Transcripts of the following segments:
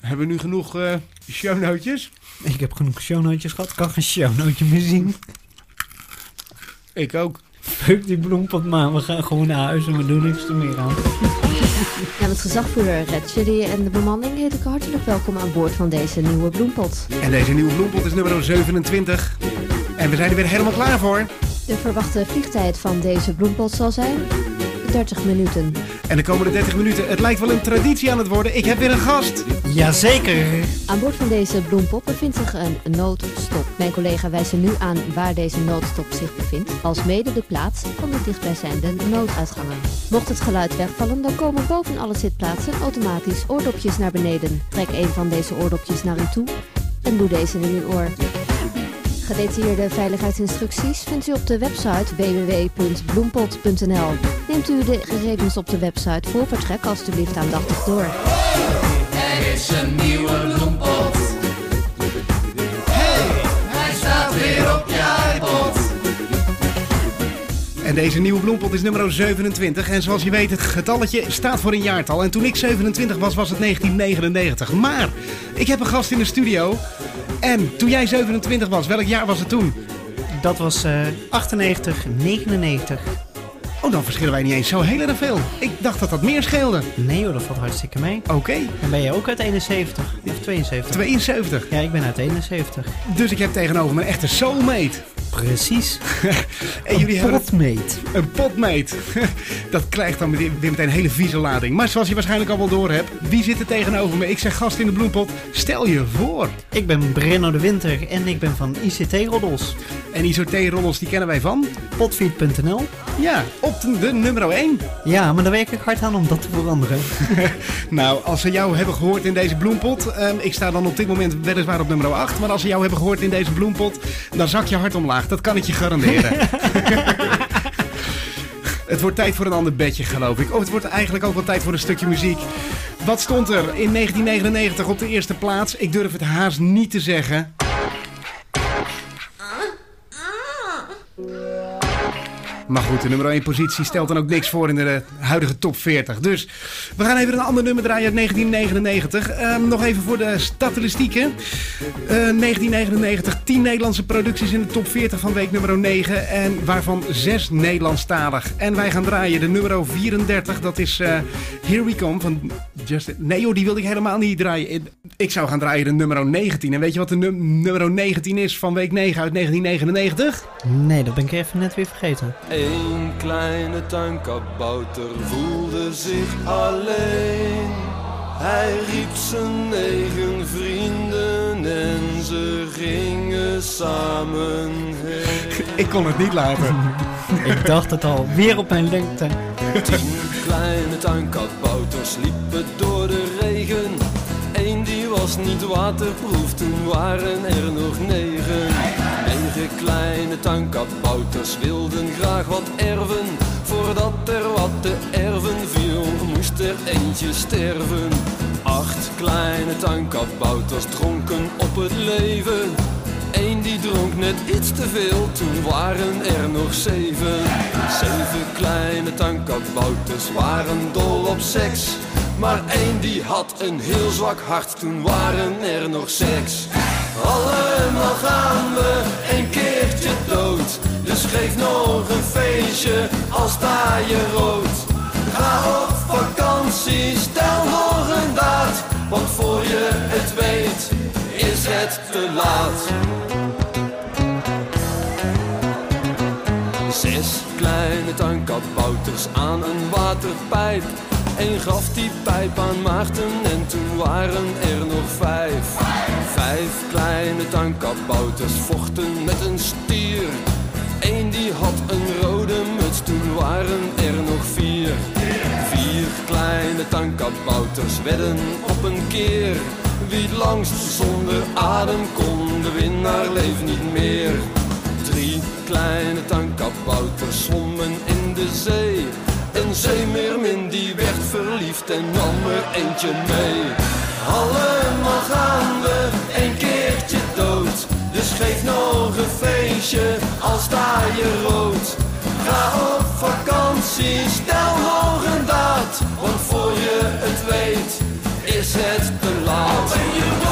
Hebben we nu genoeg uh, shownootjes? Ik heb genoeg shownootjes gehad. Ik kan geen shownootje meer zien. Ik ook. Fuck die bloempot maar. We gaan gewoon naar huis en we doen niks er meer aan. Namens gezagvoerder Red Chili en de bemanning heet ik hartelijk welkom aan boord van deze nieuwe bloempot. En deze nieuwe bloempot is nummer 27. En we zijn er weer helemaal klaar voor. De verwachte vliegtijd van deze bloempot zal zijn 30 minuten. En de komende 30 minuten, het lijkt wel een traditie aan het worden. Ik heb weer een gast. Jazeker. Aan boord van deze bloempop bevindt zich een noodstop. Mijn collega wijst er nu aan waar deze noodstop zich bevindt, als mede de plaats van de dichtbijzijnde nooduitgangen. Mocht het geluid wegvallen, dan komen boven alle zitplaatsen automatisch oordopjes naar beneden. Trek een van deze oordopjes naar u toe en doe deze in uw oor. Gedetailleerde veiligheidsinstructies vindt u op de website www.bloempot.nl. Neemt u de gegevens op de website voor vertrek alstublieft aandachtig door. Er is een nieuwe bloempot. Hey, hij staat weer op je iPod. En deze nieuwe bloempot is nummer 27. En zoals je weet, het getalletje staat voor een jaartal. En toen ik 27 was, was het 1999. Maar ik heb een gast in de studio. En toen jij 27 was, welk jaar was het toen? Dat was uh, 98, 99. Oh, dan verschillen wij niet eens zo heel erg veel. Ik dacht dat dat meer scheelde. Nee hoor, dat valt hartstikke mee. Oké. En ben je ook uit 71 of 72? 72. Ja, ik ben uit 71. Dus ik heb tegenover me een echte soulmate. Precies. en jullie een potmate. Een potmate. dat krijgt dan weer meteen een hele vieze lading. Maar zoals je waarschijnlijk al wel door hebt, wie zit er tegenover me? Ik zeg gast in de bloempot, stel je voor. Ik ben Brenno de Winter en ik ben van ICT Roddels. En ICT-roddels die kennen wij van? Potfeed.nl. Ja, op de, de nummer 1. Ja, maar daar werk ik hard aan om dat te veranderen. nou, als ze jou hebben gehoord in deze bloempot... Um, ik sta dan op dit moment weliswaar op nummer 8... maar als ze jou hebben gehoord in deze bloempot... dan zak je hard omlaag. Dat kan ik je garanderen. Het wordt tijd voor een ander bedje, geloof ik. Oh, het wordt eigenlijk ook wel tijd voor een stukje muziek. Wat stond er in 1999 op de eerste plaats? Ik durf het haast niet te zeggen. Maar goed, de nummer 1 positie stelt dan ook niks voor in de huidige top 40. Dus we gaan even een ander nummer draaien uit 1999. Um, nog even voor de statistieken. Uh, 1999, 10 Nederlandse producties in de top 40 van week nummer 9. En waarvan 6 Nederlandstalig. En wij gaan draaien de nummer 34. Dat is uh, Here We Come van Justin. Nee joh, die wilde ik helemaal niet draaien. Ik zou gaan draaien de nummer 19. En weet je wat de num nummer 19 is van week 9 uit 1999? Nee, dat ben ik even net weer vergeten. Een kleine tuinkabouter voelde zich alleen. Hij riep zijn negen vrienden en ze gingen samen heen. Ik kon het niet laten. Ik dacht het al, weer op mijn lengte. Tien kleine tuinkabouters liepen door de was niet waterproof, toen waren er nog negen. Negen kleine tuinkabouters wilden graag wat erven. Voordat er wat te erven viel, moest er eentje sterven. Acht kleine tuinkabouters dronken op het leven. Eén die dronk net iets te veel, toen waren er nog zeven. Zeven kleine tuinkabouters waren dol op seks. Maar één die had een heel zwak hart, toen waren er nog zes. Allemaal gaan we een keertje dood. Dus geef nog een feestje, al sta je rood. Ga op vakantie, stel nog een daad. Want voor je het weet, is het te laat. Aan een waterpijp. Eén gaf die pijp aan Maarten en toen waren er nog vijf. Vijf kleine tuinkabouters vochten met een stier. Eén die had een rode muts, toen waren er nog vier. Vier kleine tuinkabouters wedden op een keer. Wie het langst zonder adem kon, de winnaar leeft niet meer. Drie kleine tuinkabouters zwommen in de zee. Een zeemeermin die werd verliefd en nam er eentje mee. Allemaal gaan we een keertje dood. Dus geef nog een feestje, al sta je rood. Ga op vakantie, stel nog een daad. Want voor je het het te laat.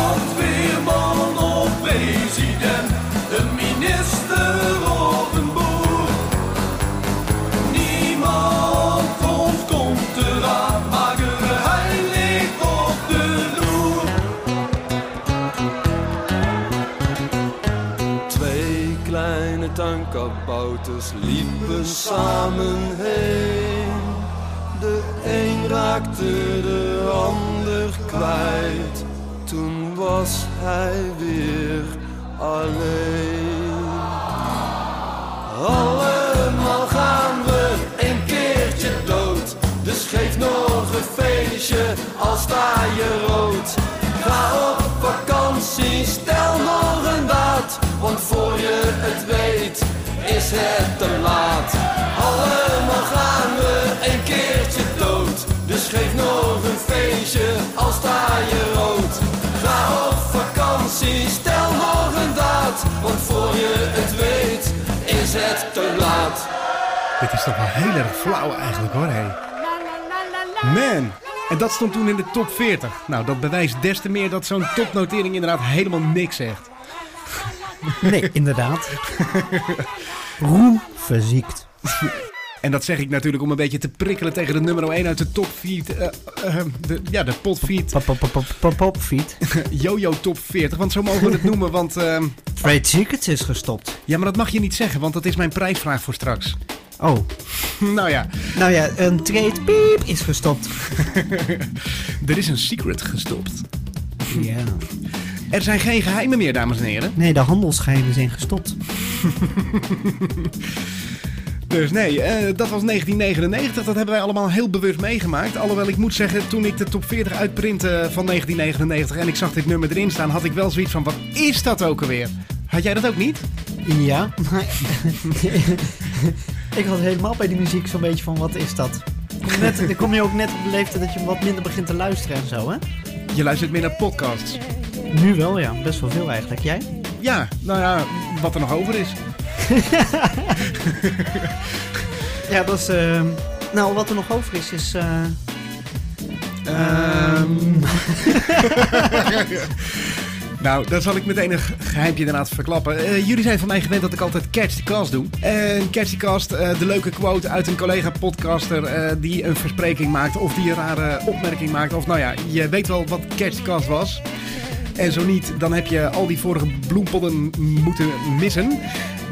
Tuinkabouters liepen samen heen. De een raakte de ander kwijt. Toen was hij weer alleen. Allemaal gaan we een keertje dood. Dus geef nog een feestje, al sta je rood. Ga op vakantie, stel nog een daad. Want voor je het weet, is het te laat. Allemaal gaan we een keertje dood. Dus geef nog een feestje, al sta je rood. Ga op vakantie, stel nog een daad. Want voor je het weet, is het te laat. Dit is toch wel heel erg flauw eigenlijk hoor, hé. Man. En dat stond toen in de top 40. Nou, dat bewijst des te meer dat zo'n topnotering inderdaad helemaal niks zegt. Nee, inderdaad. Roem verziekt. En dat zeg ik natuurlijk om een beetje te prikkelen tegen de nummer 1 uit de top 4. eh, eh, de, ja, de potfeed Pop, pop, pop, pop, pop, popfeed. Jojo top 40. Want zo mogen we het noemen. Want ehm, Trade Secrets is gestopt. ja, maar dat mag je niet zeggen. Want dat is mijn prijsvraag voor straks. Oh, nou ja, nou ja, een trade piep is gestopt. er is een secret gestopt. Ja. Er zijn geen geheimen meer, dames en heren. Nee, de handelsgeheimen zijn gestopt. Dus nee, eh, dat was 1999. Dat hebben wij allemaal heel bewust meegemaakt. Alhoewel ik moet zeggen, toen ik de top 40 uitprintte van 1999 en ik zag dit nummer erin staan, had ik wel zoiets van: wat is dat ook alweer? Had jij dat ook niet? Ja. maar- ik had helemaal bij die muziek zo'n beetje van, wat is dat? Net, dan kom je ook net op de leeftijd dat je wat minder begint te luisteren en zo, hè? Je luistert meer naar podcasts. Nu wel, ja. Best wel veel eigenlijk. Jij? Ja, nou ja, wat er nog over is. Ja, dat is... ehm, nou, wat er nog over is, is... eh, Ehm. nou, dan zal ik meteen een ge- geheimpje inderdaad verklappen. Eh, jullie zijn van mij gewend dat ik altijd Catch the Cast doe. En Catch the Cast, eh, de leuke quote uit een collega-podcaster die een verspreking maakt of die een rare opmerking maakt. Of nou ja, je weet wel wat Catch the Cast was. En zo niet, dan heb je al die vorige bloempodden moeten missen.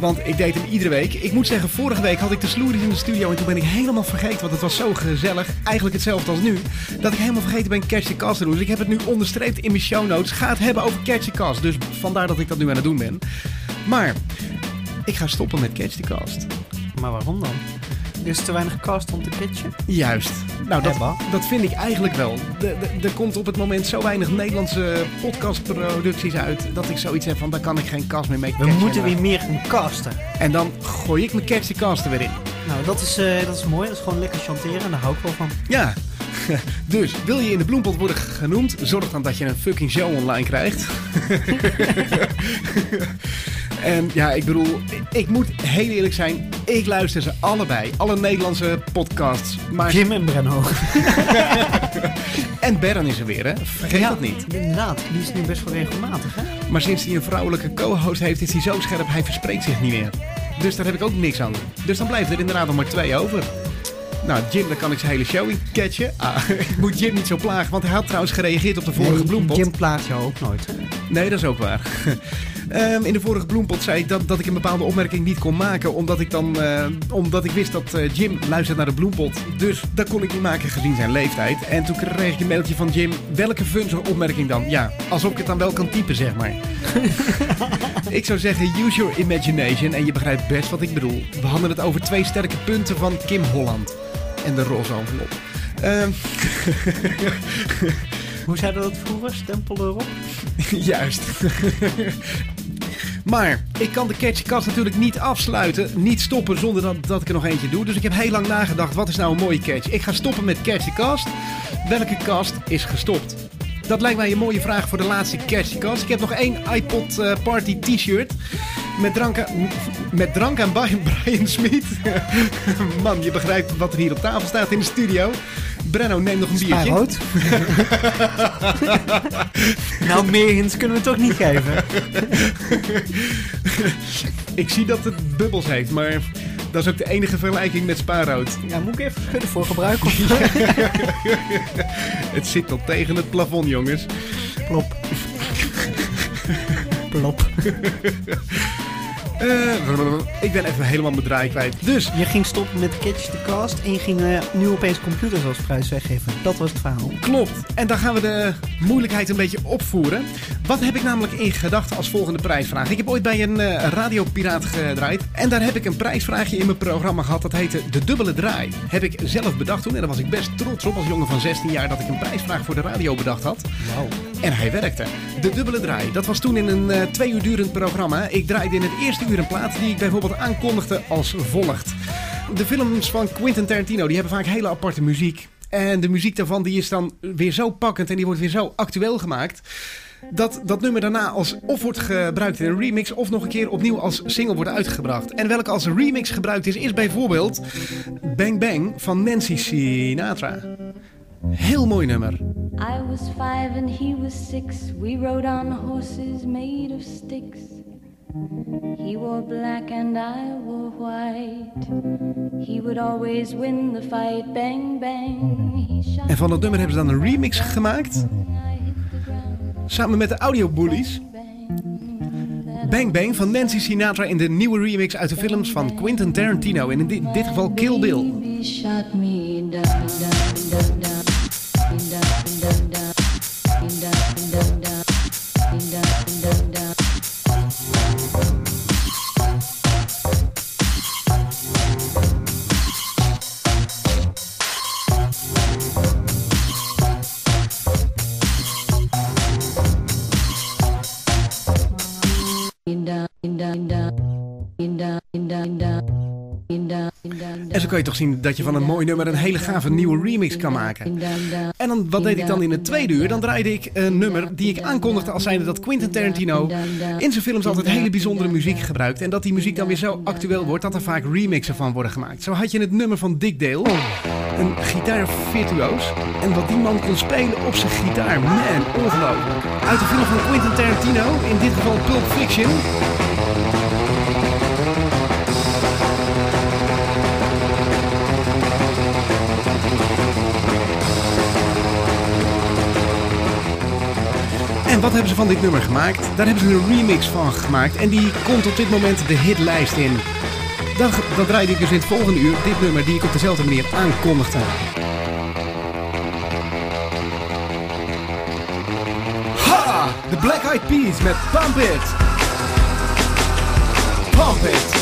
Want ik deed hem iedere week. Ik moet zeggen, vorige week had ik de sloeries in de studio. En toen ben ik helemaal vergeten, want het was zo gezellig. Eigenlijk hetzelfde als nu. Dat ik helemaal vergeten ben Catch the Cast te doen. Dus ik heb het nu onderstreept in mijn show notes. Ga het hebben over Catch the Cast. Dus vandaar dat ik dat nu aan het doen ben. Maar ik ga stoppen met Catch the Cast. maar waarom dan? Er is te weinig cast om te pitchen. Juist. Nou, dat, Ebba. dat vind ik eigenlijk wel. Er komt op het moment zo weinig Nederlandse podcastproducties uit... dat ik zoiets heb van, daar kan ik geen cast meer mee We moeten weer meer gaan casten. En dan gooi ik mijn Catch the Cast er weer in. Nou, dat is, eh, dat is mooi. Dat is gewoon lekker chanteren. En daar hou ik wel van. Ja. Dus wil je in de bloempot worden genoemd, zorg dan dat je een fucking show online krijgt. en ja, ik bedoel, ik moet heel eerlijk zijn, ik luister ze allebei. Alle Nederlandse podcasts. Maar Jim en Brenno. En Berren is er weer, hè? Vergeet Ja, dat niet. Inderdaad. Die is nu best wel regelmatig, hè? Maar sinds hij een vrouwelijke co-host heeft, is hij zo scherp, hij verspreekt zich niet meer. Dus daar heb ik ook niks aan. Dus dan blijven er inderdaad nog maar twee over. Nou, Jim, daar kan ik zijn hele show in catchen. Ah, ik moet Jim niet zo plagen, want hij had trouwens gereageerd op de vorige Nee, bloempot. Jim plaat jou ook nooit. Nee, dat is ook waar. Ehm, in de vorige bloempot zei ik dat, dat ik een bepaalde opmerking niet kon maken. Omdat ik, dan, eh, omdat ik wist dat eh, Jim luistert naar de bloempot. Dus dat kon ik niet maken gezien zijn leeftijd. En toen kreeg ik een mailtje van Jim. Welke funzige opmerking dan? Ja, alsof ik het dan wel kan typen, zeg maar. ik zou zeggen, use your imagination. En je begrijpt best wat ik bedoel. We hadden het over twee sterke punten van Kim Holland. En de roze envelop. Ehm, Hoe zei dat vroeger? Stempel erop? Juist. maar ik kan de catchkast natuurlijk niet afsluiten, niet stoppen zonder dat, dat ik er nog eentje doe. Dus ik heb heel lang nagedacht, wat is nou een mooie catch? Ik ga stoppen met Catch the Cast. Welke cast is gestopt? Dat lijkt mij een mooie vraag voor de laatste Catch the Cast. Ik heb nog één iPod eh, Party t-shirt. Met drank, aan, met drank aan Brian, Brian Smit. Man, je begrijpt wat er hier op tafel staat in de studio. Brenno, neem nog een biertje. Nou, meer hints kunnen we toch niet geven. Ik zie dat het bubbels heeft, maar dat is ook de enige vergelijking met spaarrood. Ja, moet ik even schudden voor gebruik? Of... Het zit al tegen het plafond, jongens. Plop. Plop. Eh, ik ben even helemaal mijn draai kwijt. Dus, Je ging stoppen met Catch the Cast en je ging eh, nu opeens computers als prijs weggeven. Dat was het verhaal. klopt. En dan gaan we de moeilijkheid een beetje opvoeren. Wat heb ik namelijk in gedachten als volgende prijsvraag? Ik heb ooit bij een eh, radiopiraat gedraaid. En daar heb ik een prijsvraagje in mijn programma gehad. Dat heette De Dubbele Draai. Heb ik zelf bedacht toen. En daar was ik best trots op als jongen van 16 jaar dat ik een prijsvraag voor de radio bedacht had. Wauw. En hij werkte. De dubbele draai. Dat was toen in een twee uur durend programma. Ik draaide in het eerste uur een plaat die ik bijvoorbeeld aankondigde als volgt. De films van Quentin Tarantino die hebben vaak hele aparte muziek. En de muziek daarvan die is dan weer zo pakkend en die wordt weer zo actueel gemaakt. Dat dat nummer daarna als of wordt gebruikt in een remix of nog een keer opnieuw als single wordt uitgebracht. En welke als remix gebruikt is, is bijvoorbeeld Bang Bang van Nancy Sinatra. Heel mooi nummer. I was and he was. We rode on horses made of sticks. He wore black and I wore white. He would always win the fight. Bang, bang. He shot En van dat nummer hebben ze dan een remix gemaakt. Samen met de Audio Bullies. Bang. Bang Bang van Nancy Sinatra in de nieuwe remix uit de films van Quentin Tarantino. En in dit, dit geval Kill Bill. Kan je toch zien dat je van een mooi nummer een hele gave nieuwe remix kan maken. En dan, wat deed ik dan in het tweede uur? Dan draaide ik een nummer die ik aankondigde als zijnde dat Quentin Tarantino in zijn films altijd hele bijzondere muziek gebruikt. En dat die muziek dan weer zo actueel wordt dat er vaak remixen van worden gemaakt. Zo had je het nummer van Dick Dale, een gitaarvirtuoos. En wat die man kon spelen op zijn gitaar, man, ongelooflijk. Uit de film van Quentin Tarantino, in dit geval Pulp Fiction. Wat hebben ze van dit nummer gemaakt? Daar hebben ze een remix van gemaakt. En die komt op dit moment de hitlijst in. Dan, dan draaide ik dus in het volgende uur dit nummer die ik op dezelfde manier aankondigde. Ha! De Black Eyed Peas met Pump It! Pump It!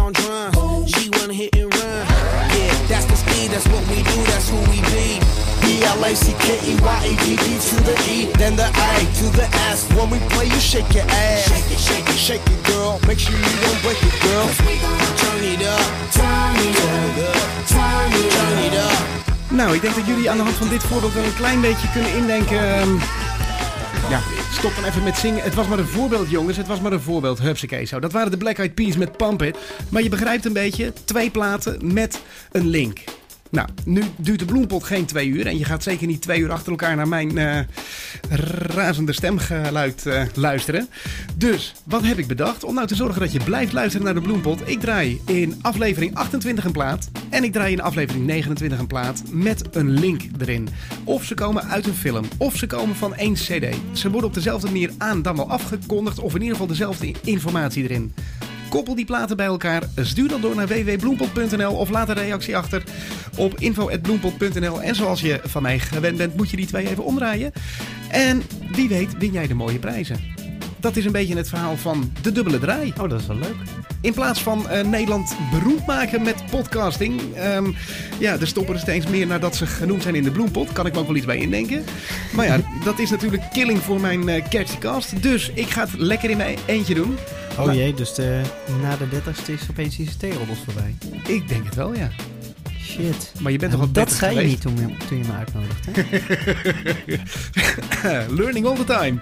On drums. She wanna hit and run. Yeah, that's the speed, that's what we do, that's who we be. B-L-A-C-K-E-Y-A-D-D to the E, then the A to the S. When we play, you shake your ass. Shake it, shake it, shake it, girl. Make sure you don't break it, girl. Turn it up, turn it up, turn it up, turn it up. Nou, ik denk dat jullie aan de hand van dit voorbeeld wel een klein beetje kunnen indenken ehm, Ja, stop dan even met zingen. Het was maar een voorbeeld, jongens. Het was maar een voorbeeld. Hupsakee zo. Dat waren de Black Eyed Peas met Pump It. Maar je begrijpt een beetje, twee platen met een link. Nou, nu duurt de bloempot geen twee uur. En je gaat zeker niet twee uur achter elkaar naar mijn eh, razende stemgeluid eh, luisteren. Dus, wat heb ik bedacht? Om nou te zorgen dat je blijft luisteren naar de bloempot. Ik draai in aflevering 28 een plaat. En ik draai in aflevering 29 een plaat met een link erin. Of ze komen uit een film. Of ze komen van één cd. Ze worden op dezelfde manier aan dan wel afgekondigd. Of in ieder geval dezelfde informatie erin. Koppel die platen bij elkaar. Stuur dan door naar www.bloempot.nl of laat een reactie achter op info.bloempot.nl. En zoals je van mij gewend bent, moet je die twee even omdraaien. En wie weet win jij de mooie prijzen. Dat is een beetje het verhaal van de dubbele draai. Oh, dat is wel leuk. In plaats van eh, Nederland beroemd maken met podcasting. ehm, ja, de stoppen er steeds meer nadat ze genoemd zijn in de bloempot. Kan ik me ook wel iets bij indenken. Maar ja, dat is natuurlijk killing voor mijn catchycast. Dus ik ga het lekker in mijn eentje doen. Oh jee, dus de, na de 30ste is opeens ICT-roddels voorbij. Ik denk het wel, ja. Shit. Maar je bent En toch al dat 30 zei je niet toen je, toen je me uitnodigde. hè? Learning all the time.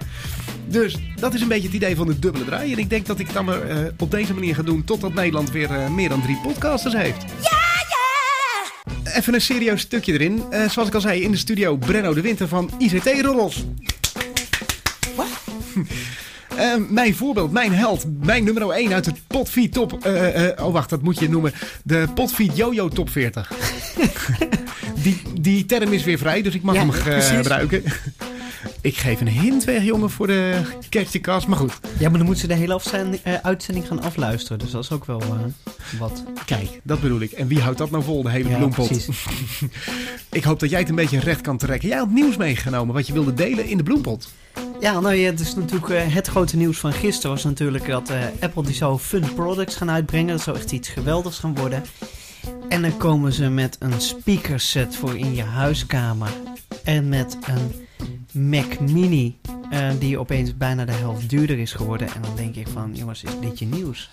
Dus dat is een beetje het idee van de dubbele draai. En ik denk dat ik het dan maar eh, op deze manier ga doen totdat Nederland weer eh, meer dan drie podcasters heeft. Ja, ja! Even een serieus stukje erin. Eh, zoals ik al zei, in de studio Brenno de Winter van ICT Roddels. Eh, mijn voorbeeld, mijn held, mijn nummer 1 uit het Potfeed Top. eh, eh, oh, wacht, dat moet je noemen. De Potfeed Jojo Top 40. die, die term is weer vrij, dus ik mag Ja, hem gebruiken. ik geef een hint weg, jongen, voor de Catchycast. Maar goed, Ja, maar dan moeten ze de hele afzending, eh, uitzending gaan afluisteren. Dus dat is ook wel eh, wat. kijk, dat bedoel ik. En wie houdt dat nou vol, de hele Ja, bloempot? precies. ik hoop dat jij het een beetje recht kan trekken. Jij had nieuws meegenomen wat je wilde delen in de bloempot. Ja, nou ja, het is natuurlijk eh, het grote nieuws van gisteren was natuurlijk dat eh, Apple die zou fun products gaan uitbrengen. Dat zou echt iets geweldigs gaan worden. En dan komen ze met een speakerset voor in je huiskamer. En met een Mac Mini eh, die opeens bijna de helft duurder is geworden. En dan denk ik van, jongens, is dit je nieuws?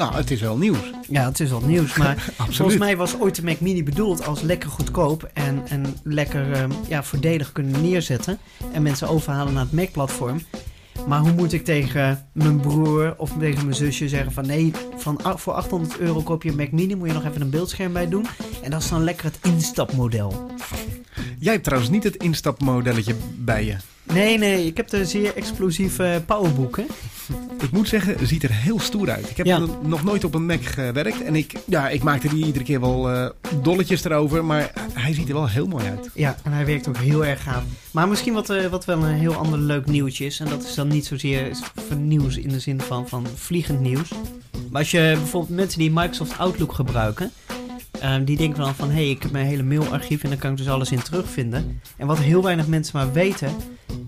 Nou, het is wel nieuws. Ja, het is wel nieuws, maar volgens mij was ooit de Mac Mini bedoeld als lekker goedkoop en, en lekker ehm, ja, voordelig kunnen neerzetten en mensen overhalen naar het Mac-platform. Maar hoe moet ik tegen mijn broer of tegen mijn zusje zeggen van nee, van, voor 800 euro koop je een Mac Mini, moet je nog even een beeldscherm bij doen. En dat is dan lekker het instapmodel. Jij hebt trouwens niet het instapmodelletje bij je. Nee, nee, ik heb de zeer explosieve powerbook, hè. Ik moet zeggen, het ziet er heel stoer uit. Ik heb Ja. nog nooit op een Mac gewerkt. En ik, ja, ik maakte die iedere keer wel eh, dolletjes erover. Maar hij ziet er wel heel mooi uit. Ja, en hij werkt ook heel erg gaaf. Maar misschien wat, eh, wat wel een heel ander leuk nieuwtje is. En dat is dan niet zozeer van nieuws in de zin van, van vliegend nieuws. Maar als je bijvoorbeeld mensen die Microsoft Outlook gebruiken. Eh, die denken dan van, hé, hey, ik heb mijn hele mailarchief en daar kan ik dus alles in terugvinden. En wat heel weinig mensen maar weten,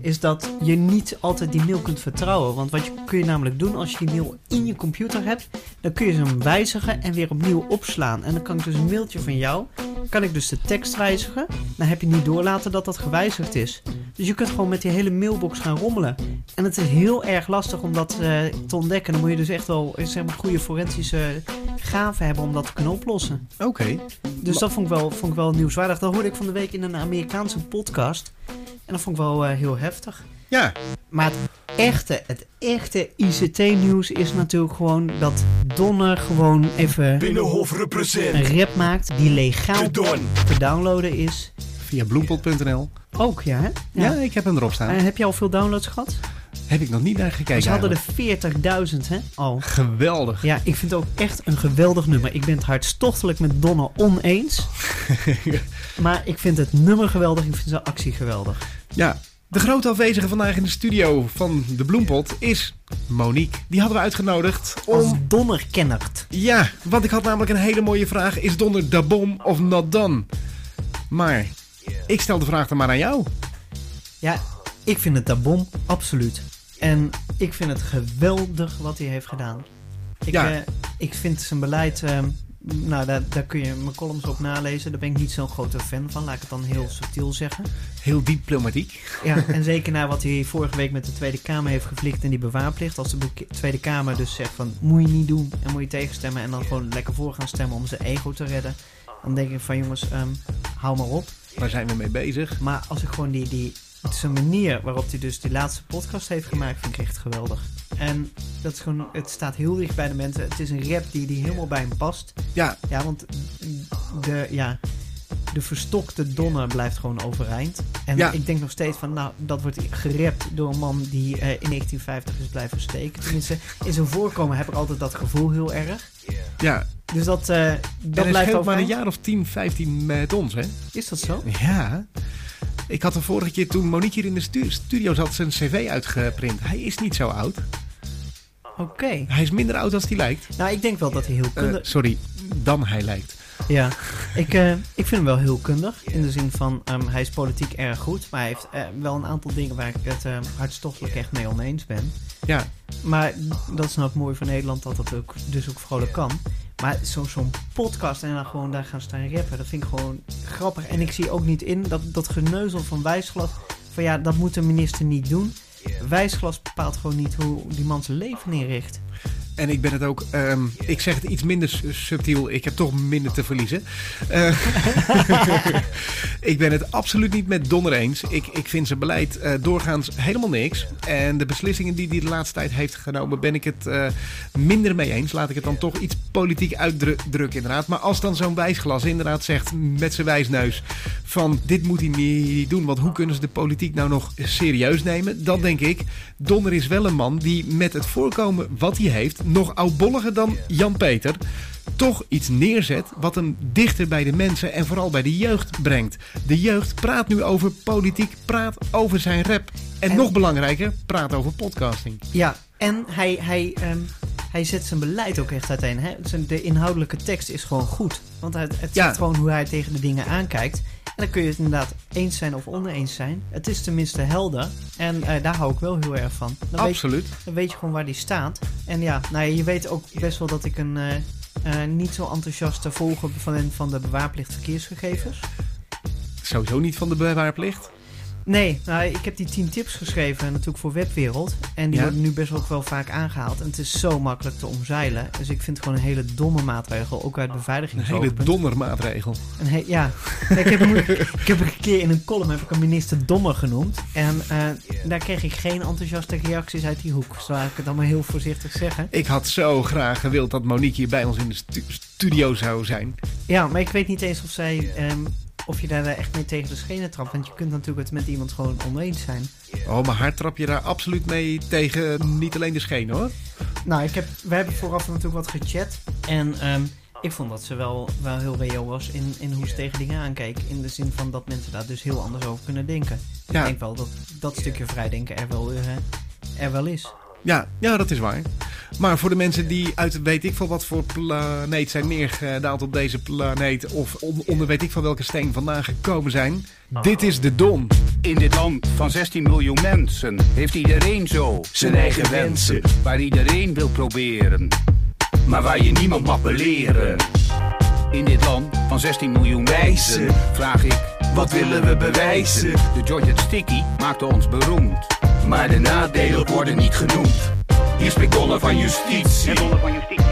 is dat je niet altijd die mail kunt vertrouwen. Want wat je, kun je namelijk doen als je die mail in je computer hebt, dan kun je ze hem wijzigen en weer opnieuw opslaan. En dan kan ik dus een mailtje van jou, kan ik dus de tekst wijzigen. Dan heb je niet doorlaten dat dat gewijzigd is. Dus je kunt gewoon met die hele mailbox gaan rommelen. En het is heel erg lastig om dat eh, te ontdekken. Dan moet je dus echt wel eh, zeg maar, goede forensische gaven hebben om dat te kunnen oplossen. Oké. Dus dat vond ik, wel, vond ik wel nieuwswaardig. Dat hoorde ik van de week in een Amerikaanse podcast. En dat vond ik wel eh, heel heftig. Ja, Maar het echte, het echte ICT-nieuws is natuurlijk gewoon dat Donner gewoon even Binnenhof een represent. rap maakt die legaal te downloaden is. via bloempot.nl. Ook, ja hè? Ja. ik heb hem erop staan. En heb je al veel downloads gehad? Heb ik nog niet naar gekeken. Ze hadden eigenlijk. er 40.000 hè, al. Geweldig. Ja, ik vind het ook echt een geweldig nummer. Ik ben het hartstochtelijk met Donner oneens. maar ik vind het nummer geweldig. Ik vind zijn actie geweldig. Ja, de grote afwezige vandaag in de studio van de Bloempot is Monique. Die hadden we uitgenodigd Als om... Donner kennert. Ja, want ik had namelijk een hele mooie vraag. Is Donder da bom of not done? Maar ik stel de vraag dan maar aan jou. Ja, ik vind het tabom, absoluut. En ik vind het geweldig wat hij heeft gedaan. Ik, Ja. eh, ik vind zijn beleid, ehm, nou daar, daar kun je mijn columns op nalezen. Daar ben ik niet zo'n grote fan van, laat ik het dan heel subtiel zeggen. Heel diplomatiek. Ja, en zeker na wat hij vorige week met de Tweede Kamer heeft geflikt en die bewaarplicht. Als de Tweede Kamer dus zegt van moet je niet doen en moet je tegenstemmen en dan gewoon lekker voor gaan stemmen om zijn ego te redden. Dan denk ik van jongens, ehm, hou maar op. Waar zijn we mee bezig? Maar als ik gewoon die, die het is een manier waarop hij dus die laatste podcast heeft gemaakt, vind ik echt geweldig. En dat is gewoon, het staat heel dicht bij de mensen. Het is een rap die, die helemaal bij hem past. Ja, Ja, want de, ja, de verstokte donner blijft gewoon overeind. En Ja. ik denk nog steeds van, nou, dat wordt gerept door een man die eh, in 1950 is blijven steken. Tenminste, in zijn voorkomen heb ik altijd dat gevoel heel erg. ja. Dus dat, En dat blijft scheelt maar een overeind. jaar of 10, 15 met ons, hè? Is dat zo? Ja. Ik had de vorige keer toen Monique hier in de stu- studio zat zijn cv uitgeprint. Hij is niet zo oud. Oké. Hij is minder oud dan hij lijkt. Nou, ik denk wel dat hij heel Eh, kundig... sorry, dan hij lijkt. Ja, ik, eh, ik vind hem wel heel kundig. In de zin van, ehm, hij is politiek erg goed. Maar hij heeft eh, wel een aantal dingen waar ik het eh, hartstochtelijk echt mee oneens ben. Ja, Maar dat is nou het mooie van Nederland, dat dat ook, dus ook vrolijk kan. Maar zo- zo'n podcast en dan gewoon daar gaan staan rappen, dat vind ik gewoon grappig. En ik zie ook niet in dat, dat geneuzel van Wijsglas, van ja, dat moet de minister niet doen. Wijsglas bepaalt gewoon niet hoe die man zijn leven inricht. En ik ben het ook... ehm, ik zeg het iets minder su- subtiel. Ik heb toch minder te verliezen. Eh, ik ben het absoluut niet met Donner eens. Ik, ik vind zijn beleid eh, doorgaans helemaal niks. En de beslissingen die hij de laatste tijd heeft genomen... ben ik het eh, minder mee eens. Laat ik het dan toch iets politiek uitdrukken inderdaad. Maar als dan zo'n wijsglas inderdaad zegt met zijn wijsneus... van dit moet hij niet doen... want hoe kunnen ze de politiek nou nog serieus nemen? Dan denk ik, Donner is wel een man die met het voorkomen wat hij heeft... nog oudbolliger dan Jan-Peter toch iets neerzet wat hem dichter bij de mensen en vooral bij de jeugd brengt. De jeugd praat nu over politiek, praat over zijn rap. En, En- nog belangrijker, praat over podcasting. Ja, en hij, hij, ehm, hij zet zijn beleid ook echt uiteen. Hè? De inhoudelijke tekst is gewoon goed. Want het, het Ja. zegt gewoon hoe hij tegen de dingen aankijkt. En dan kun je het inderdaad eens zijn of oneens zijn. Het is tenminste helder. En eh, daar hou ik wel heel erg van. Dan weet, je, Absoluut. dan weet je gewoon waar die staat. En ja, nou ja, je weet ook best wel dat ik een eh, eh, niet zo enthousiaste volger ben van de bewaarplicht verkeersgegevens. Sowieso niet van de bewaarplicht. Nee, nou, ik heb die 10 tips geschreven natuurlijk voor Webwereld. En die Ja. worden nu best wel ook wel vaak aangehaald. En het is zo makkelijk te omzeilen. Dus ik vind het gewoon een hele domme maatregel, ook uit Een hele beveiligingsoogpunt. dondermaatregel. Een he- ja, ik heb, hem, ik heb een keer in een column heb ik een minister dommer genoemd. En eh, daar kreeg ik geen enthousiaste reacties uit die hoek. Zo laat ik het allemaal heel voorzichtig zeggen. Ik had zo graag gewild dat Monique hier bij ons in de stu- studio zou zijn. Ja, maar ik weet niet eens of zij... ehm, of je daar echt mee tegen de schenen trapt. Want je kunt natuurlijk het met iemand gewoon oneens zijn. Oh, maar haar trap je daar absoluut mee tegen niet alleen de schenen hoor. Nou, ik heb, we hebben vooraf natuurlijk wat gechat. En ehm, ik vond dat ze wel, wel heel reëel was in, in hoe ze tegen dingen aankeek. In de zin van dat mensen daar dus heel anders over kunnen denken. Ja. Ik denk wel dat dat stukje vrijdenken er wel, eh, er wel is. Ja, ja, dat is waar. Maar voor de mensen die uit weet ik van wat voor planeet zijn neergedaald op deze planeet... of on- onder weet ik van welke steen vandaan gekomen zijn... dit is de Don. In dit land van 16 miljoen mensen heeft iedereen zo zijn eigen wensen. Waar iedereen wil proberen, maar waar je niemand mag beleren. In dit land van 16 miljoen wijzen vraag ik, wat willen we bewijzen? De Georgia Sticky maakte ons beroemd, maar de nadelen worden niet genoemd. Hier spreekt Donner van justitie.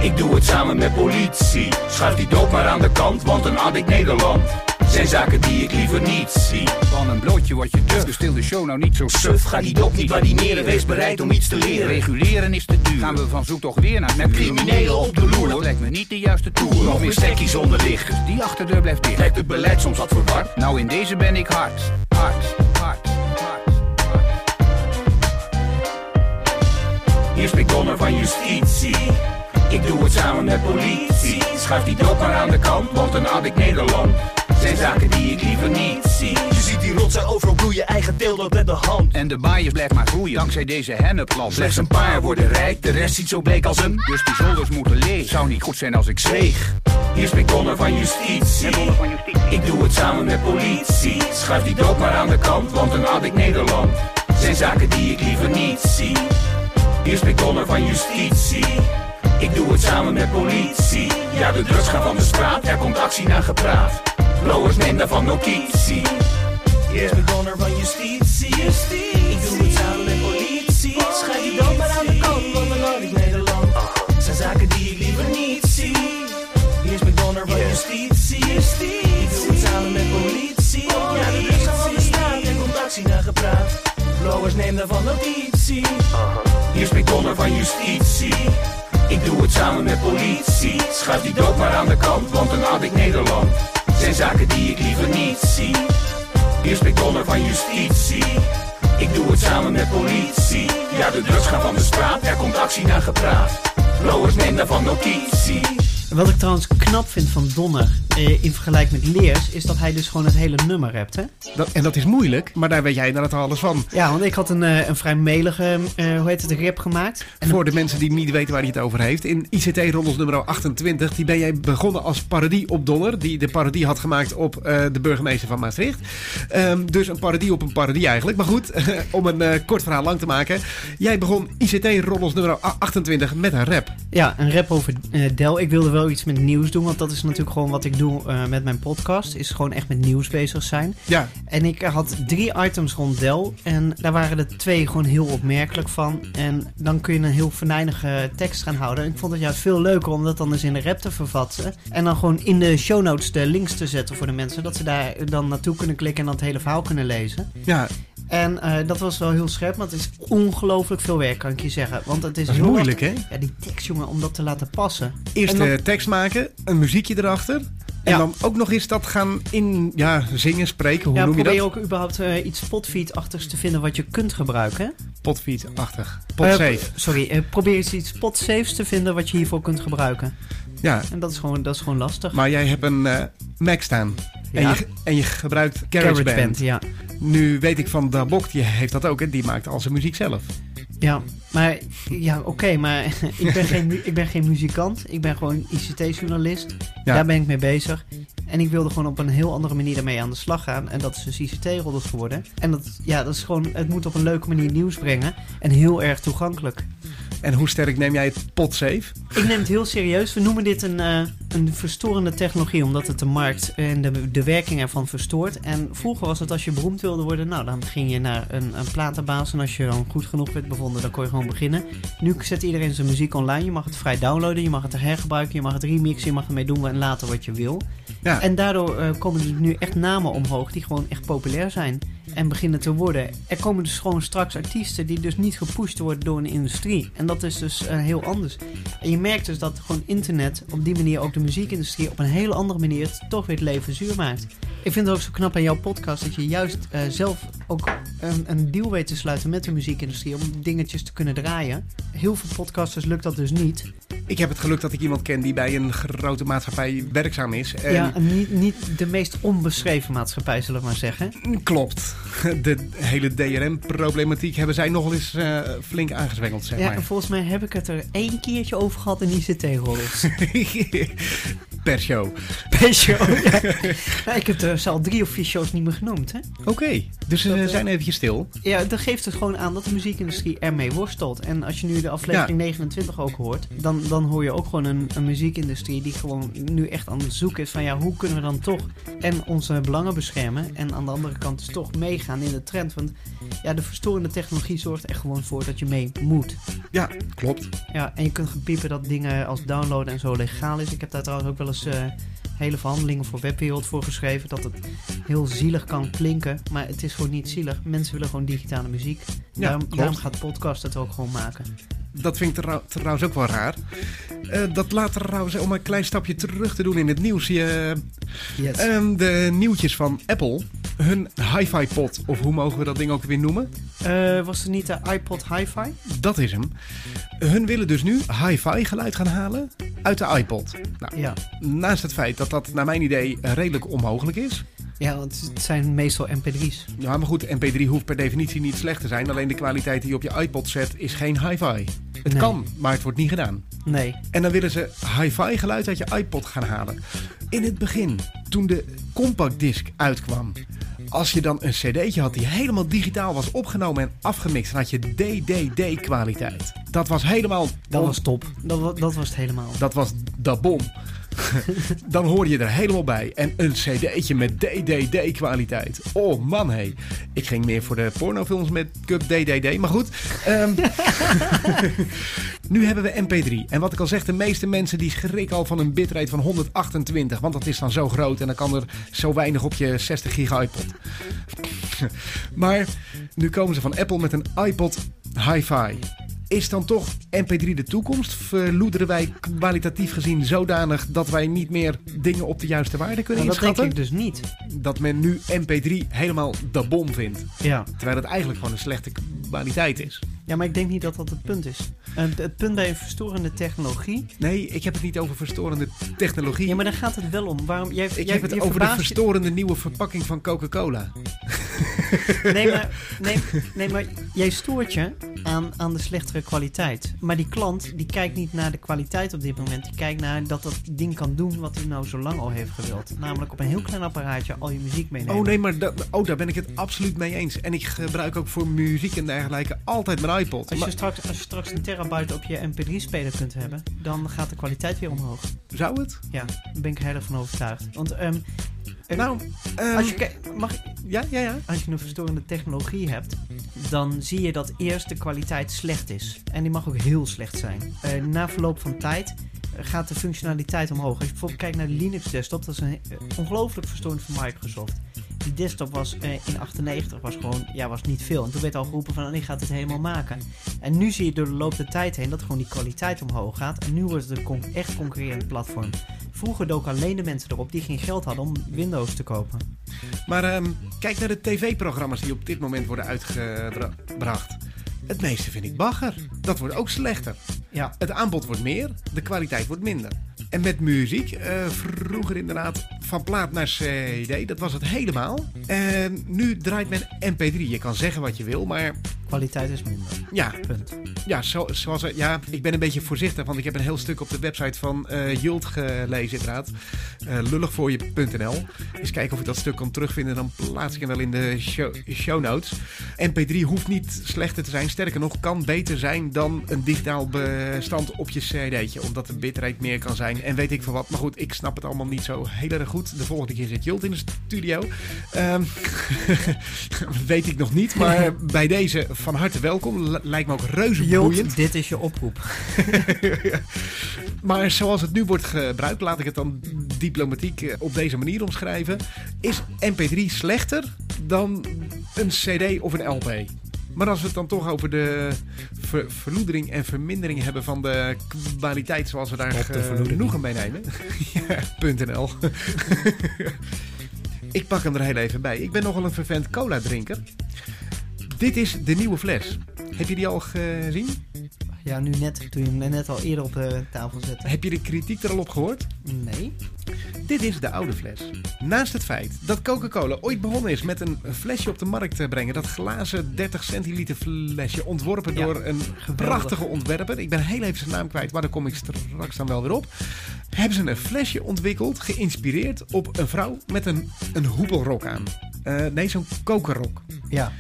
Ik doe het samen met politie. Schuif die doop maar aan de kant, want een addict Nederland. Zijn zaken die ik liever niet zie. Van een blootje wat je duf, dus stil de show nou niet zo suf. Ga die dop niet waardineren, wees bereid om iets te leren. Reguleren is te duur. Gaan we van zoek toch weer naar met criminelen op de loer. Dat lijkt me niet de juiste toer. Nog meer stekkies zonder licht, dus die achterdeur blijft dicht. Lijkt het beleid soms wat verward? Nou in deze ben ik hard, hard. Hier spreekt Donner van justitie. Ik doe het samen met politie. Schuif die dood maar aan de kant, want een addict Nederland. Zijn zaken die ik liever niet zie. Je ziet die rotzooi overal bloeien, eigen teelt met de hand. En de bias blijft maar groeien, dankzij deze hennepplant. Slechts een paar worden rijk, de rest ziet zo bleek als een. Dus die zolders moeten leeg. Zou niet goed zijn als ik zweeg. Hier spreekt Donner van justitie. Ik doe het samen met politie. Schuif die dood maar aan de kant, want een addict Nederland. Zijn zaken die ik liever niet zie. Hier spreekt Donner van justitie. Ik doe het samen met politie. Ja, de drugs gaan van de straat, er komt actie naar gepraat. Blowers neem daarvan notitie. Hier spreekt Donner van justitie. Ik doe het samen met politie. Schrijf die dood maar aan de kant, want dan had ik Nederland. Zijn zaken die ik liever niet zie. Hier spreekt Donner van justitie. Ik doe het samen met politie. Ja, de drugs gaan van de straat, er komt actie naar gepraat. Blauwers neem daarvan notitie. Hier spreekt Donner van justitie. Ik doe het samen met politie. Schuif die dood maar aan de kant, want een had ik Nederland. Zijn zaken die ik liever niet zie. Hier spreekt Donner van justitie. Ik doe het samen met politie. Ja, de drugs gaan van de straat, er komt actie naar gepraat. Blowers neem daarvan notitie. Wat ik trouwens knap vind van Donner eh, in vergelijking met Leers, is dat hij dus gewoon het hele nummer rapt, hè? Dat, en dat is moeilijk, maar daar weet jij inderdaad alles van. Ja, want ik had een, eh, een vrij melige, eh, hoe heet het, rap gemaakt. En Voor de mensen die niet weten waar hij het over heeft. In ICT Rondes nummer 28, die ben jij begonnen als parodie op Donner. Die de parodie had gemaakt op eh, de burgemeester van Maastricht. Ehm, dus een parodie op een parodie eigenlijk. Maar goed, om een kort verhaal lang te maken. Jij begon ICT Rondes nummer 28 met een rap. Ja, een rap over Del. Ik wilde wel iets met nieuws doen, want dat is natuurlijk gewoon wat ik doe eh, met mijn podcast. Is gewoon echt met nieuws bezig zijn. Ja, En ik had drie items rond Del. En daar waren er twee gewoon heel opmerkelijk van. En dan kun je een heel venijnige tekst gaan houden. En ik vond het juist veel leuker om dat dan eens in de rap te vervatten. En dan gewoon in de show notes de links te zetten voor de mensen. Dat ze daar dan naartoe kunnen klikken en dan het hele verhaal kunnen lezen. ja En eh, dat was wel heel scherp, maar het is ongelooflijk veel werk, kan ik je zeggen. Want het is, dat is heel moeilijk hè? Ja, die tekst, jongen, om dat te laten passen. Eerst dan- de tekst maken, een muziekje erachter. En Ja. dan ook nog eens dat gaan in, ja, zingen, spreken. Hoe ja, noem je probeer dat? je ook überhaupt eh, iets spotfeed-achtigs te vinden wat je kunt gebruiken. Potfeed-achtig. Eh, Potsafe. sorry, eh, probeer eens iets spot-safes te vinden wat je hiervoor kunt gebruiken. ja, En dat is gewoon, dat is gewoon lastig. maar jij hebt een eh, Mac staan. En, Ja. je, en je gebruikt GarageBand. ja. Nu weet ik van Dabok, die heeft dat ook. Hè? Die maakt al zijn muziek zelf. Ja, maar ja, oké, maar ik ben, geen, ik ben geen muzikant. Ik ben gewoon ICT-journalist. Ja. Daar ben ik mee bezig. En ik wilde gewoon op een heel andere manier daarmee aan de slag gaan. En dat is dus ICT-roddels geworden. En dat, ja, dat is gewoon, het moet op een leuke manier nieuws brengen. En heel erg toegankelijk. En hoe sterk neem jij het potsafe? Ik neem het heel serieus. We noemen dit een, eh, een verstorende technologie, omdat het de markt en de, de werking ervan verstoort. En vroeger was het als je beroemd wilde worden, nou dan ging je naar een, een platenbaas. En als je dan goed genoeg werd bevonden, dan kon je gewoon beginnen. Nu zet iedereen zijn muziek online. Je mag het vrij downloaden, je mag het hergebruiken, je mag het remixen, je mag ermee doen en laten wat je wil. En daardoor eh, komen er nu echt namen omhoog die gewoon echt populair zijn en beginnen te worden. Er komen dus gewoon straks artiesten die dus niet gepusht worden door een industrie. En dat is dus eh, heel anders. En je merkt dus dat gewoon internet op die manier ook de muziekindustrie op een hele andere manier toch weer het leven zuur maakt. Ik vind het ook zo knap aan jouw podcast dat je juist eh, zelf ook een, een deal weet te sluiten met de muziekindustrie om dingetjes te kunnen draaien. Heel veel podcasters lukt dat dus niet. ik heb het geluk dat ik iemand ken die bij een grote maatschappij werkzaam is. En Ja, niet, niet de meest onbeschreven maatschappij, zullen we maar zeggen. Klopt. De hele DRM-problematiek hebben zij nog wel eens eh, flink aangezwengeld, zeg Ja, maar. en volgens mij heb ik het er één keertje over gehad in ICT-roddels. per show. Per show, ja. Nou, ik heb er zelf drie of vier shows niet meer genoemd, hè? Oké, dus Dat, eh, zijn eventjes stil. Ja, dat geeft het gewoon aan dat de muziekindustrie ermee worstelt. En als je nu de aflevering 29 ook hoort, dan, dan hoor je ook gewoon een, een muziekindustrie die gewoon nu echt aan het zoeken is van ja, hoe kunnen we dan toch en onze belangen beschermen en aan de andere kant dus toch meegaan in de trend. Want ja, de verstorende technologie zorgt er gewoon voor dat je mee moet. Ja, klopt. Ja, en je kunt gaan piepen dat dingen als downloaden en zo legaal is. Ik heb daar trouwens ook wel eens eh, hele verhandelingen voor Webwereld voor geschreven. Dat het heel zielig kan klinken, maar het is gewoon niet zielig. Mensen willen gewoon digitale muziek. Ja, daarom, daarom gaat podcast het ook gewoon maken. Dat vind ik trouw- trouwens ook wel raar. Eh, dat laat trouwens, om een klein stapje terug te doen in het nieuws. Je, Yes. ehm, de nieuwtjes van Apple. Hun hi-fi pot, of hoe mogen we dat ding ook weer noemen? Eh, was het niet de iPod Hi-Fi? Dat is hem. Hun willen dus nu hi-fi geluid gaan halen uit de iPod. Nou, Ja. naast het feit dat dat naar mijn idee redelijk onmogelijk is. Ja, want het zijn meestal mp3's. Ja, maar goed, MP3 hoeft per definitie niet slecht te zijn. Alleen de kwaliteit die je op je iPod zet is geen hi-fi. Het Nee. kan, maar het wordt niet gedaan. Nee. En dan willen ze hi-fi geluid uit je iPod gaan halen. In het begin, toen de compact disc uitkwam. Als je dan een cd'tje had die helemaal digitaal was opgenomen en afgemixt, dan had je DDD kwaliteit. Dat was helemaal... Dat was top. Dat, wa- dat was het helemaal. Dat was de bom. Dan hoor je er helemaal bij. En een cd'tje met DDD kwaliteit. Oh man hé. Ik ging meer voor de pornofilms met Cup DDD. Maar goed. ehm, nu hebben we MP3. En wat ik al zeg, de meeste mensen die schrikken al van een bitrate van 128. Want dat is dan zo groot en dan kan er zo weinig op je 60 giga iPod. maar nu komen ze van Apple met een iPod Hi-Fi. Is dan toch MP3 de toekomst? Verloederen wij kwalitatief gezien zodanig dat wij niet meer dingen op de juiste waarde kunnen Nou, dat denk inschatten? ik dus niet. Dat men nu MP3 helemaal de bom vindt. Ja. Terwijl het eigenlijk gewoon een slechte kwaliteit is. Ja, maar ik denk niet dat dat het punt is. Eh, het punt bij een verstorende technologie... Nee, ik heb het niet over verstorende technologie. Ja, maar daar gaat het wel om. Waarom, jij, ik jij, heb het over de je- verstorende nieuwe verpakking van Coca-Cola. Nee maar, nee, nee, maar jij stoort je aan, aan de slechtere kwaliteit. Maar die klant die kijkt niet naar de kwaliteit op dit moment. Die kijkt naar dat dat ding kan doen wat hij nou zo lang al heeft gewild. Namelijk op een heel klein apparaatje al je muziek meenemen. Oh nee, maar da- oh, daar ben ik het absoluut mee eens. En ik gebruik ook voor muziek en dergelijke altijd iPod. Als Maar- je, straks, als je straks een terabyte op je mp3-speler kunt hebben, dan gaat de kwaliteit weer omhoog. Zou het? Ja, daar ben ik heel erg van overtuigd. Want ehm, eh, Nou, ehm, als je, mag ja, ja, ja. als je een verstorende technologie hebt, dan zie je dat eerst de kwaliteit slecht is. En die mag ook heel slecht zijn. Eh, na verloop van tijd eh, gaat de functionaliteit omhoog. Als je bijvoorbeeld kijkt naar de Linux desktop, dat is een eh, ongelooflijk verstorend van Microsoft. Die desktop was eh, in 98 was gewoon, ja, was niet veel. En toen werd al geroepen van, ik ga het helemaal maken. En nu zie je door de loop der tijd heen dat gewoon die kwaliteit omhoog gaat. En nu wordt het een echt concurrerend platform. Vroeger doken alleen de mensen erop die geen geld hadden om Windows te kopen. Maar ehm, kijk naar de tv-programma's die op dit moment worden uitgebracht. Het meeste vind ik bagger. Dat wordt ook slechter. Ja. Het aanbod wordt meer, de kwaliteit wordt minder. En met muziek, eh, vroeger inderdaad van plaat naar CD, dat was het helemaal. En nu draait men MP3. Je kan zeggen wat je wil, maar Kwaliteit is minder. ja, Punt. ja, zo, zoals, ja, ik ben een beetje voorzichtig, want ik heb een heel stuk op de website van eh Jult gelezen inderdaad. Eh lulligvoorje.nl. Eens kijken of ik dat stuk kan terugvinden, dan plaats ik hem wel in de show, show notes. MP3 hoeft niet slechter te zijn, sterker nog, kan beter zijn dan een digitaal bestand op je cd'tje, omdat de bitrate meer kan zijn en weet ik veel wat. Maar goed, ik snap het allemaal niet zo heel erg goed. De volgende keer zit Jult in de studio. Ehm, weet ik nog niet, maar bij deze van harte welkom. Lijkt me ook reuze boeiend. Jult, dit is je oproep. Maar zoals het nu wordt gebruikt, laat ik het dan diplomatiek eh, op deze manier omschrijven. Is MP3 slechter dan een CD of een LP? Maar als we het dan toch over de ver- verloedering en vermindering hebben van de kwaliteit zoals we daar genoegen mee nemen. ja, .nl. ik pak hem er heel even bij. Ik ben nogal een vervent cola drinker. Dit is de nieuwe fles. Heb je die al gezien? Ja, nu net, toen je hem net al eerder op de tafel zette. Heb je de kritiek er al op gehoord? Nee. Dit is de oude fles. Naast het feit dat Coca-Cola ooit begonnen is met een flesje op de markt te brengen, dat glazen 30 centiliter flesje, ontworpen Ja, door een prachtige ontwerper. Ik ben heel even zijn naam kwijt, maar daar kom ik straks dan wel weer op. Hebben ze een flesje ontwikkeld, geïnspireerd op een vrouw met een, een hoepelrok aan. Eh, nee, zo'n kokerrok. Ja.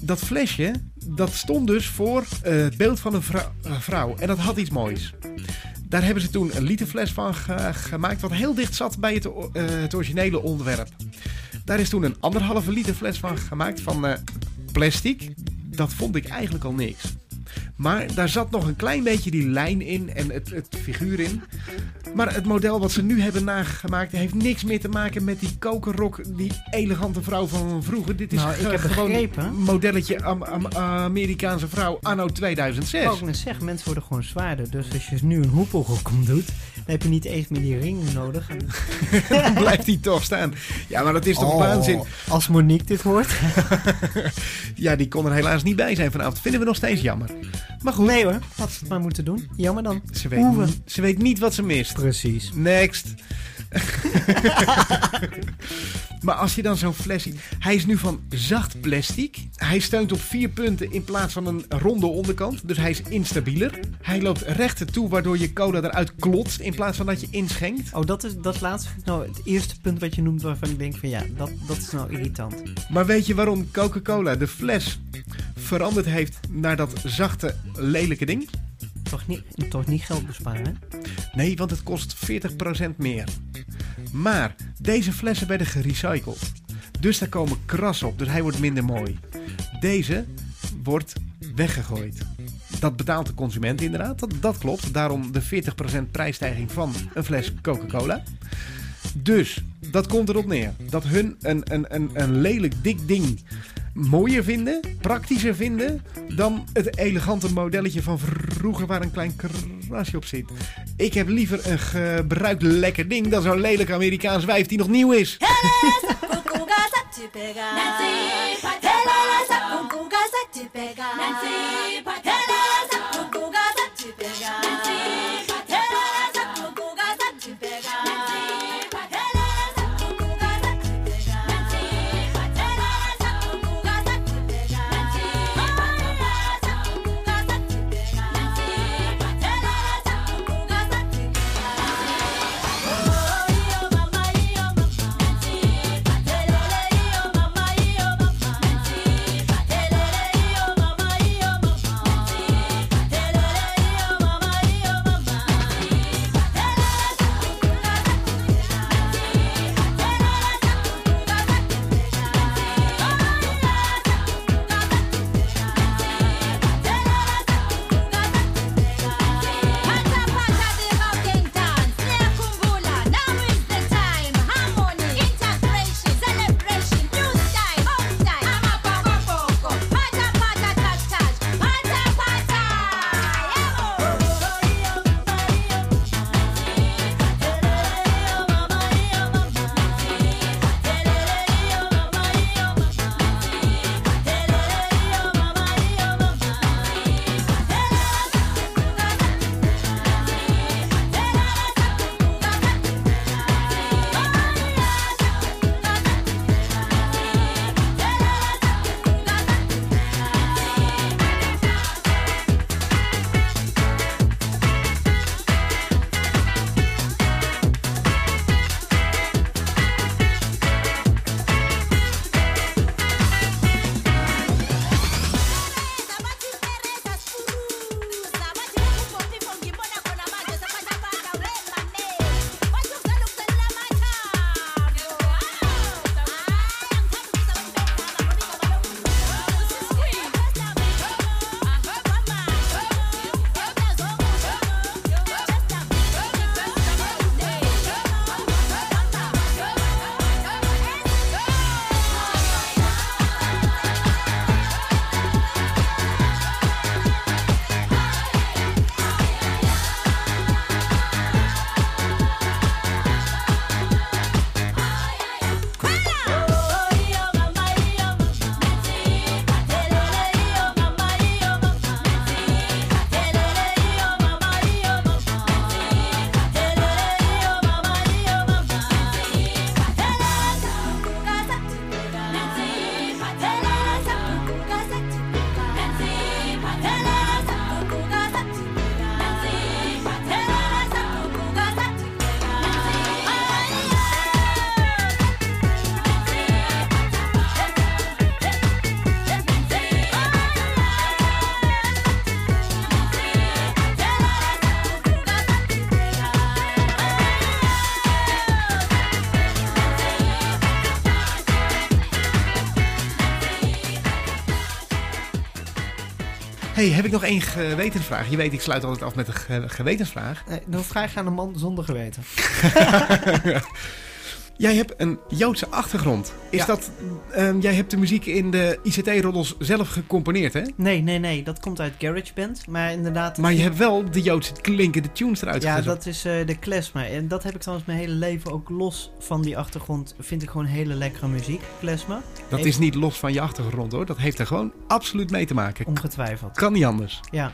Dat flesje, dat stond dus voor eh, het beeld van een vrou- eh, vrouw. En dat had iets moois. Daar hebben ze toen een literfles van ge- gemaakt, wat heel dicht zat bij het, eh, het originele onderwerp. Daar is toen een anderhalve liter fles van gemaakt van eh, plastic. Dat vond ik eigenlijk al niks. Maar daar zat nog een klein beetje die lijn in en het, het figuur in. Maar het model wat ze nu hebben nagemaakt heeft niks meer te maken met die kokerrok, die elegante vrouw van vroeger. Dit is Nou, ik heb gewoon een modelletje Am- Am- Amerikaanse vrouw anno 2006. Ik wou ook net zeggen, mensen worden gewoon zwaarder. Dus als je nu een hoepelrok om doet, dan heb je niet eens meer die ring nodig. Dan blijft die toch staan. Ja, maar dat is toch Oh, waanzin. Als Monique dit hoort. Ja, die kon er helaas niet bij zijn vanavond. Vinden we nog steeds jammer. Maar goed, Nee hoor, had ze het maar moeten doen. Jammer dan. ze weet, ze weet niet wat ze mist. Precies. Next. maar als je dan zo'n fles ziet. Hij is nu van zacht plastic. Hij steunt op vier punten in plaats van een ronde onderkant. Dus hij is instabieler. Hij loopt rechter toe waardoor je cola eruit klotst in plaats van dat je inschenkt. Oh, dat is dat laatste nou het eerste punt wat je noemt waarvan ik denk van ja, dat, dat is nou irritant. Maar weet je waarom Coca-Cola de fles veranderd heeft naar dat zachte, lelijke ding? Toch niet, toch niet geld besparen, hè? Nee, want het kost 40% meer. Maar deze flessen werden gerecycled. Dus daar komen krassen op, dus hij wordt minder mooi. Deze wordt weggegooid. Dat betaalt de consument inderdaad, dat, dat klopt. Daarom de 40% prijsstijging van een fles Coca-Cola. Dus dat komt erop neer dat hun een, een, een, een lelijk dik ding mooier vinden, praktischer vinden dan het elegante modelletje van vroeger waar een klein krasje op zit. Ik heb liever een gebruikt lekker ding dan zo'n lelijk Amerikaans wijf die nog nieuw is. Hey, heb ik nog één gewetensvraag? Je weet, ik sluit altijd af met een ge- gewetensvraag. Nee, dan vraag je aan een man zonder geweten. Jij hebt een Joodse achtergrond. Is Ja. dat, ehm, jij hebt de muziek in de ICT-roddels zelf gecomponeerd, hè? Nee, nee, nee. Dat komt uit GarageBand. Maar inderdaad... Maar je hebt wel de Joodse klinkende tunes eruit Ja, gezocht. dat is eh, de klezmer. En dat heb ik trouwens mijn hele leven ook los van die achtergrond. Vind ik gewoon hele lekkere muziek, klezmer. Dat is niet los van je achtergrond, hoor. Dat heeft er gewoon absoluut mee te maken. Ongetwijfeld. Kan niet anders. Ja.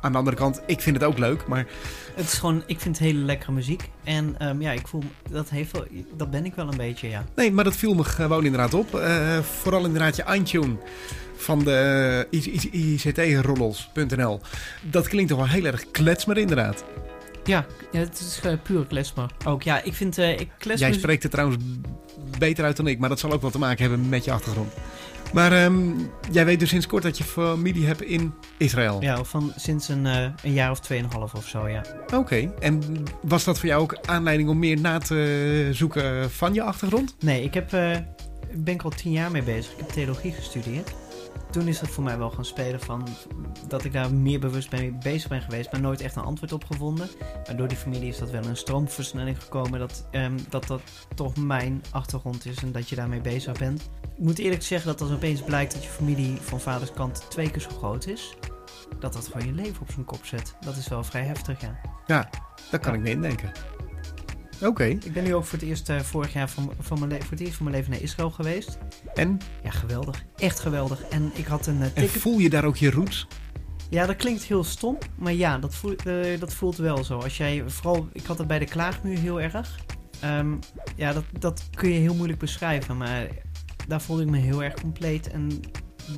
Aan de andere kant, ik vind het ook leuk, maar Het is gewoon, ik vind het hele lekkere muziek. En ehm, ja, ik voel, dat heeft wel, dat ben ik wel een beetje, ja. nee, maar dat viel me gewoon inderdaad op. Eh, vooral inderdaad je iTunes van de ICT-roddels.nl. Dat klinkt toch wel heel erg kletsmer inderdaad. Ja, ja het is uh, puur klezmer. Ook ja, ik vind, eh ik. Jij spreekt het trouwens beter uit dan ik, maar dat zal ook wel te maken hebben met je achtergrond. Maar ehm, jij weet dus sinds kort dat je familie hebt in Israël. Ja, van sinds een, eh, een jaar of tweeënhalf of zo, ja. Oké, en was dat voor jou ook aanleiding om meer na te zoeken van je achtergrond? Nee, ik heb, eh, ben ik al tien jaar mee bezig. Ik heb theologie gestudeerd. Toen is dat voor mij wel gaan spelen van dat ik daar meer bewust mee bezig ben geweest, maar nooit echt een antwoord op gevonden. Maar door die familie is dat wel een stroomversnelling gekomen dat ehm, dat, dat toch mijn achtergrond is en dat je daarmee bezig bent. Ik moet eerlijk zeggen dat als opeens blijkt dat je familie van vaders kant twee keer zo groot is, dat dat gewoon je leven op zijn kop zet. Dat is wel vrij heftig, ja. Ja, daar kan ik me indenken. Oké. Ik ben nu ook voor het eerst eh, vorig jaar van, van mijn voor het eerst van mijn leven naar Israël geweest. En? Ja, geweldig. Echt geweldig. En ik had een En ticket. voel je daar ook je roots? Ja, dat klinkt heel stom, maar ja, dat, voel, eh, dat voelt wel zo. Als jij, vooral, ik had het bij de klaagmuur heel erg. Ehm, ja, dat, dat kun je heel moeilijk beschrijven, maar daar voelde ik me heel erg compleet. En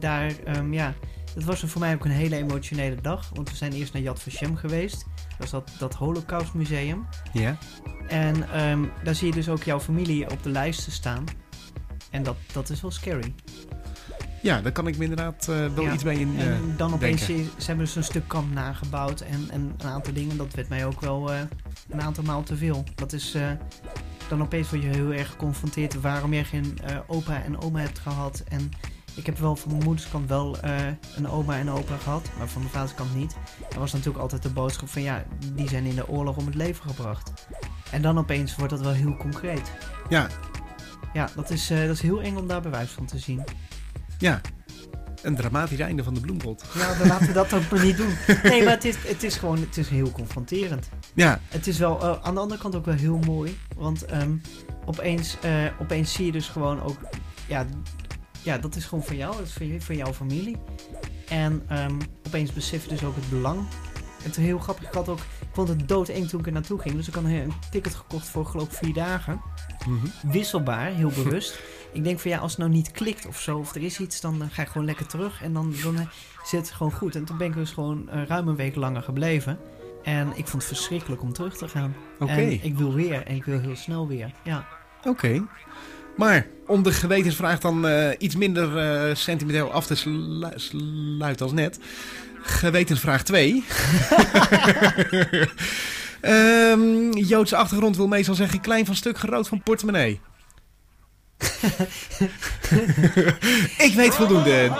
daar, ehm, ja, dat was voor mij ook een hele emotionele dag. Want we zijn eerst naar Yad Vashem geweest. Dat is dat, dat Holocaustmuseum. Ja. En ehm, daar zie je dus ook jouw familie op de lijsten staan. En dat, dat is wel scary. Ja, daar kan ik me inderdaad eh, wel Ja. iets bij in eh, En dan opeens, denken. ze hebben dus een stuk kamp nagebouwd en, en een aantal dingen. Dat werd mij ook wel eh, een aantal maal te veel. Dat is, eh, dan opeens word je heel erg geconfronteerd waarom je geen eh, opa en oma hebt gehad. En ik heb wel van mijn moederskant wel eh, een oma en opa gehad, maar van mijn vaderskant niet. Er was natuurlijk altijd de boodschap van ja, die zijn in de oorlog om het leven gebracht. En dan opeens wordt dat wel heel concreet. Ja. Ja, dat is, eh, dat is heel eng om daar bewijs van te zien. Ja. Een dramatisch einde van de bloempot. Ja, dan laten we dat ook maar niet doen. Nee, maar het is, het is gewoon het is heel confronterend. Ja. Het is wel eh, aan de andere kant ook wel heel mooi. Want ehm, opeens, opeens zie je dus gewoon ook... Ja, ja, dat is gewoon van jou. Dat is je, van jouw familie. En ehm, opeens besef je dus ook het belang. Het is heel grappig. Ik, had ook, ik vond het doodeng toen ik er naartoe ging. Dus ik had een, ticket gekocht voor geloof ik vier dagen. Wisselbaar, heel bewust. ik denk van ja, als het nou niet klikt of zo, of er is iets, dan eh, ga ik gewoon lekker terug. En dan, dan eh, zit het gewoon goed. En toen ben ik dus gewoon eh, ruim een week langer gebleven. En ik vond het verschrikkelijk om terug te gaan. Oké. En ik wil weer. En ik wil heel snel weer. Ja. Oké. Maar om de gewetensvraag dan eh, iets minder eh, sentimenteel af te slu- sluiten als net. Gewetensvraag 2. Ehm, Joodse achtergrond wil meestal zeggen klein van stuk, groot van portemonnee. Ik weet voldoende.